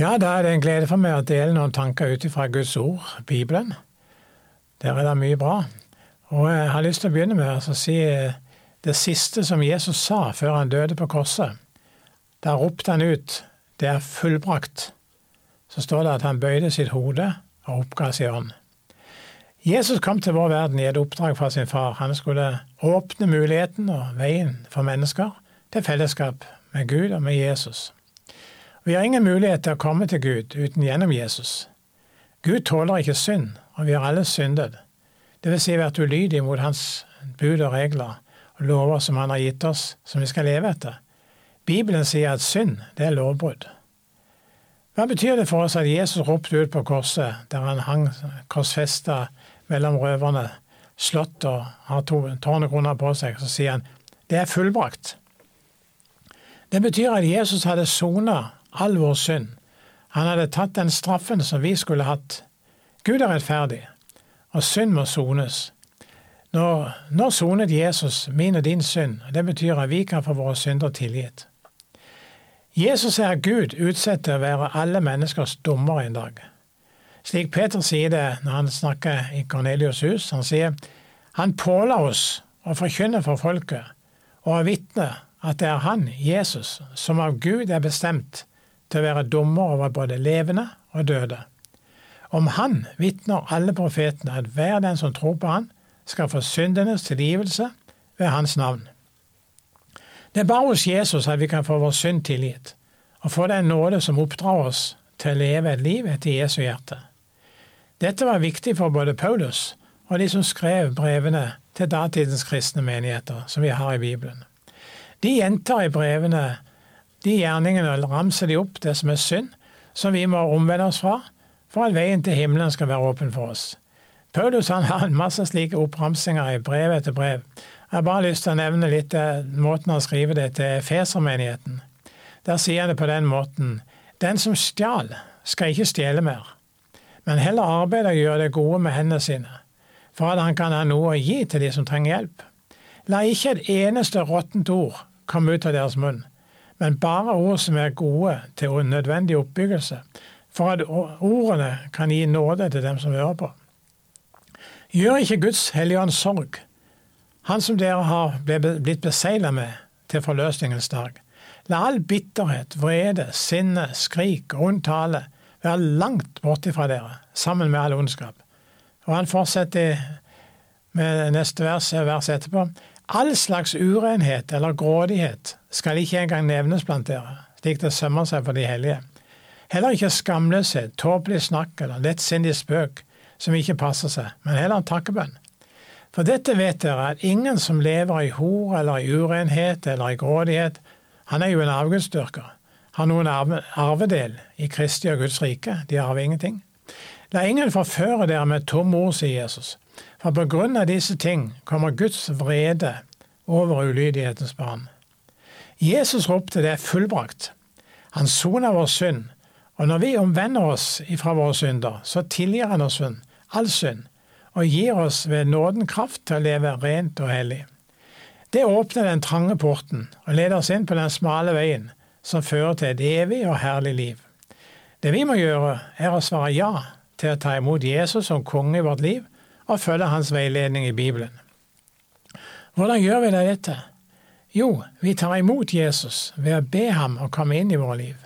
Ja, da er det en glede for meg å dele noen tanker ut fra Guds ord, Bibelen. Der er det mye bra. Og jeg har lyst til å begynne med å si det siste som Jesus sa før han døde på korset. Da ropte han ut 'Det er fullbrakt'. Så står det at han bøyde sitt hode og oppga sin ånd. Jesus kom til vår verden i et oppdrag fra sin far. Han skulle åpne muligheten og veien for mennesker til fellesskap med Gud og med Jesus. Vi har ingen mulighet til å komme til Gud uten gjennom Jesus. Gud tåler ikke synd, og vi har alle syndet. Det vil si vært ulydige mot hans bud og regler og lover som han har gitt oss, som vi skal leve etter. Bibelen sier at synd, det er lovbrudd. Hva betyr det for oss at Jesus ropte ut på korset, der han hang korsfesta mellom røverne, slått og har to tårnekroner på seg, så sier han det er fullbrakt. Det betyr at Jesus hadde sona all vår synd. Han hadde tatt den straffen som vi skulle hatt. Gud er rettferdig, og synd må sones. Når, når sonet Jesus min og din synd, det betyr at vi kan få våre synder tilgitt. Jesus er Gud utsett til å være alle menneskers dommer en dag. Slik Peter sier det når han snakker i Kornelius' hus. Han sier han påla oss å forkynne for folket og å vitne at det er han, Jesus, som av Gud er bestemt til å være dommer over både levende og døde. Om han vitner alle profetene at hver den som tror på han, skal få syndenes tilgivelse ved hans navn. Det er bare hos Jesus at vi kan få vår synd tilgitt, og få den nåde som oppdrar oss til å leve et liv etter Jesu hjerte. Dette var viktig for både Paulus og de som skrev brevene til datidens kristne menigheter, som vi har i Bibelen. De gjentar i brevene de gjerningene ramser de opp det som er synd, som vi må omvende oss fra, for at veien til himmelen skal være åpen for oss. Paulus han har en masse slike oppramsinger i brev etter brev. Jeg har bare lyst til å nevne litt eh, måten han skriver det til Fesermenigheten. Der sier han det på den måten Den som stjal, skal ikke stjele mer, men heller arbeide og gjøre det gode med hendene sine, for at han kan ha noe å gi til de som trenger hjelp. La ikke et eneste råttent ord komme ut av deres munn, men bare ord som er gode til nødvendig oppbyggelse, for at ordene kan gi nåde til dem som hører på. Gjør ikke Guds hellige sorg, han som dere har blitt besegla med til forløsningens dag. La all bitterhet, vrede, sinne, skrik og ond tale være langt borte fra dere, sammen med all ondskap. Og han fortsetter med neste vers, vers etterpå. All slags urenhet eller grådighet skal ikke engang nevnes blant dere, slik det sømmer seg for de hellige. Heller ikke skamløshet, tåpelig snakk eller lettsindig spøk som ikke passer seg, men heller en takkebønn. For dette vet dere, at ingen som lever i hor eller i urenhet eller i grådighet, han er jo en avgudsdyrker, har noen arvedel i Kristi og Guds rike, de arver ingenting. La ingen forføre dere med tomme ord, sier Jesus. For på grunn av disse ting kommer Guds vrede over ulydighetens barn. Jesus ropte det er fullbrakt. Han soner vår synd, og når vi omvender oss ifra våre synder, så tilgir han oss synd, all synd, og gir oss ved nåden kraft til å leve rent og hellig. Det åpner den trange porten og leder oss inn på den smale veien som fører til et evig og herlig liv. Det vi må gjøre, er å svare ja til å ta imot Jesus som konge i vårt liv, og følge hans veiledning i Bibelen. Hvordan gjør vi da dette? Jo, vi tar imot Jesus ved å be ham å komme inn i våre liv.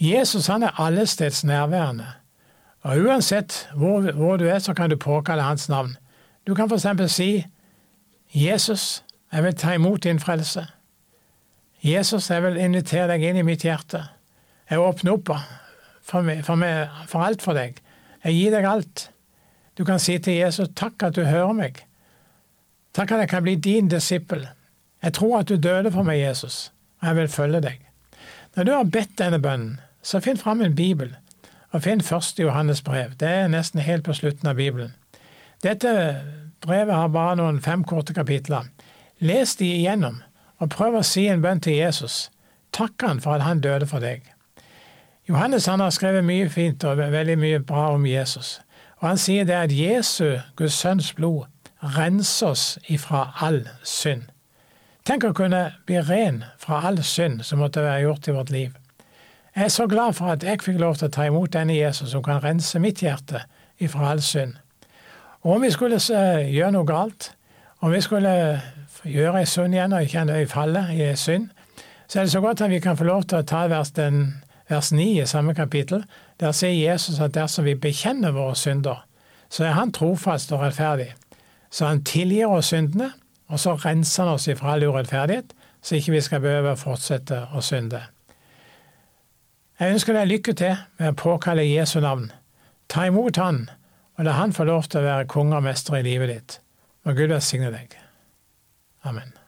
Jesus han er allesteds nærværende, og uansett hvor, hvor, du er, så kan du påkalle hans navn. Du kan f.eks. si Jesus, jeg vil ta imot din frelse. Jesus, jeg vil invitere deg inn i mitt hjerte. Jeg åpner opp for, meg, for, meg, for alt for deg. Jeg gir deg alt. Du kan si til Jesus takk at du hører meg. Takk at jeg kan bli din disippel. Jeg tror at du døde for meg, Jesus, og jeg vil følge deg. Når du har bedt denne bønnen, så finn fram en bibel, og finn første Johannes brev. Det er nesten helt på slutten av Bibelen. Dette brevet har bare noen fem korte kapitler. Les de igjennom, og prøv å si en bønn til Jesus. Takk han for at han døde for deg. Johannes han har skrevet mye fint og veldig mye bra om Jesus. Og han sier det at Jesu, Guds sønns blod, renser oss ifra all synd. Tenk å kunne bli ren fra all synd som måtte være gjort i vårt liv. Jeg er så glad for at jeg fikk lov til å ta imot denne Jesus som kan rense mitt hjerte ifra all synd. Og om vi skulle gjøre noe galt, om vi skulle gjøre ei synd igjen og kjenne øyfallet i synd, så er det så godt at vi kan få lov til å ta vers, den, vers 9 i samme kapittel. Der sier Jesus at dersom vi bekjenner våre synder, så er han trofast og rettferdig. Så han tilgir oss syndene, og så renser han oss ifra all urettferdighet, så ikke vi skal behøve å fortsette å synde. Jeg ønsker deg lykke til med å påkalle Jesu navn. Ta imot Han, og la Han få lov til å være konge og mester i livet ditt. Må Gud velsigne deg. Amen.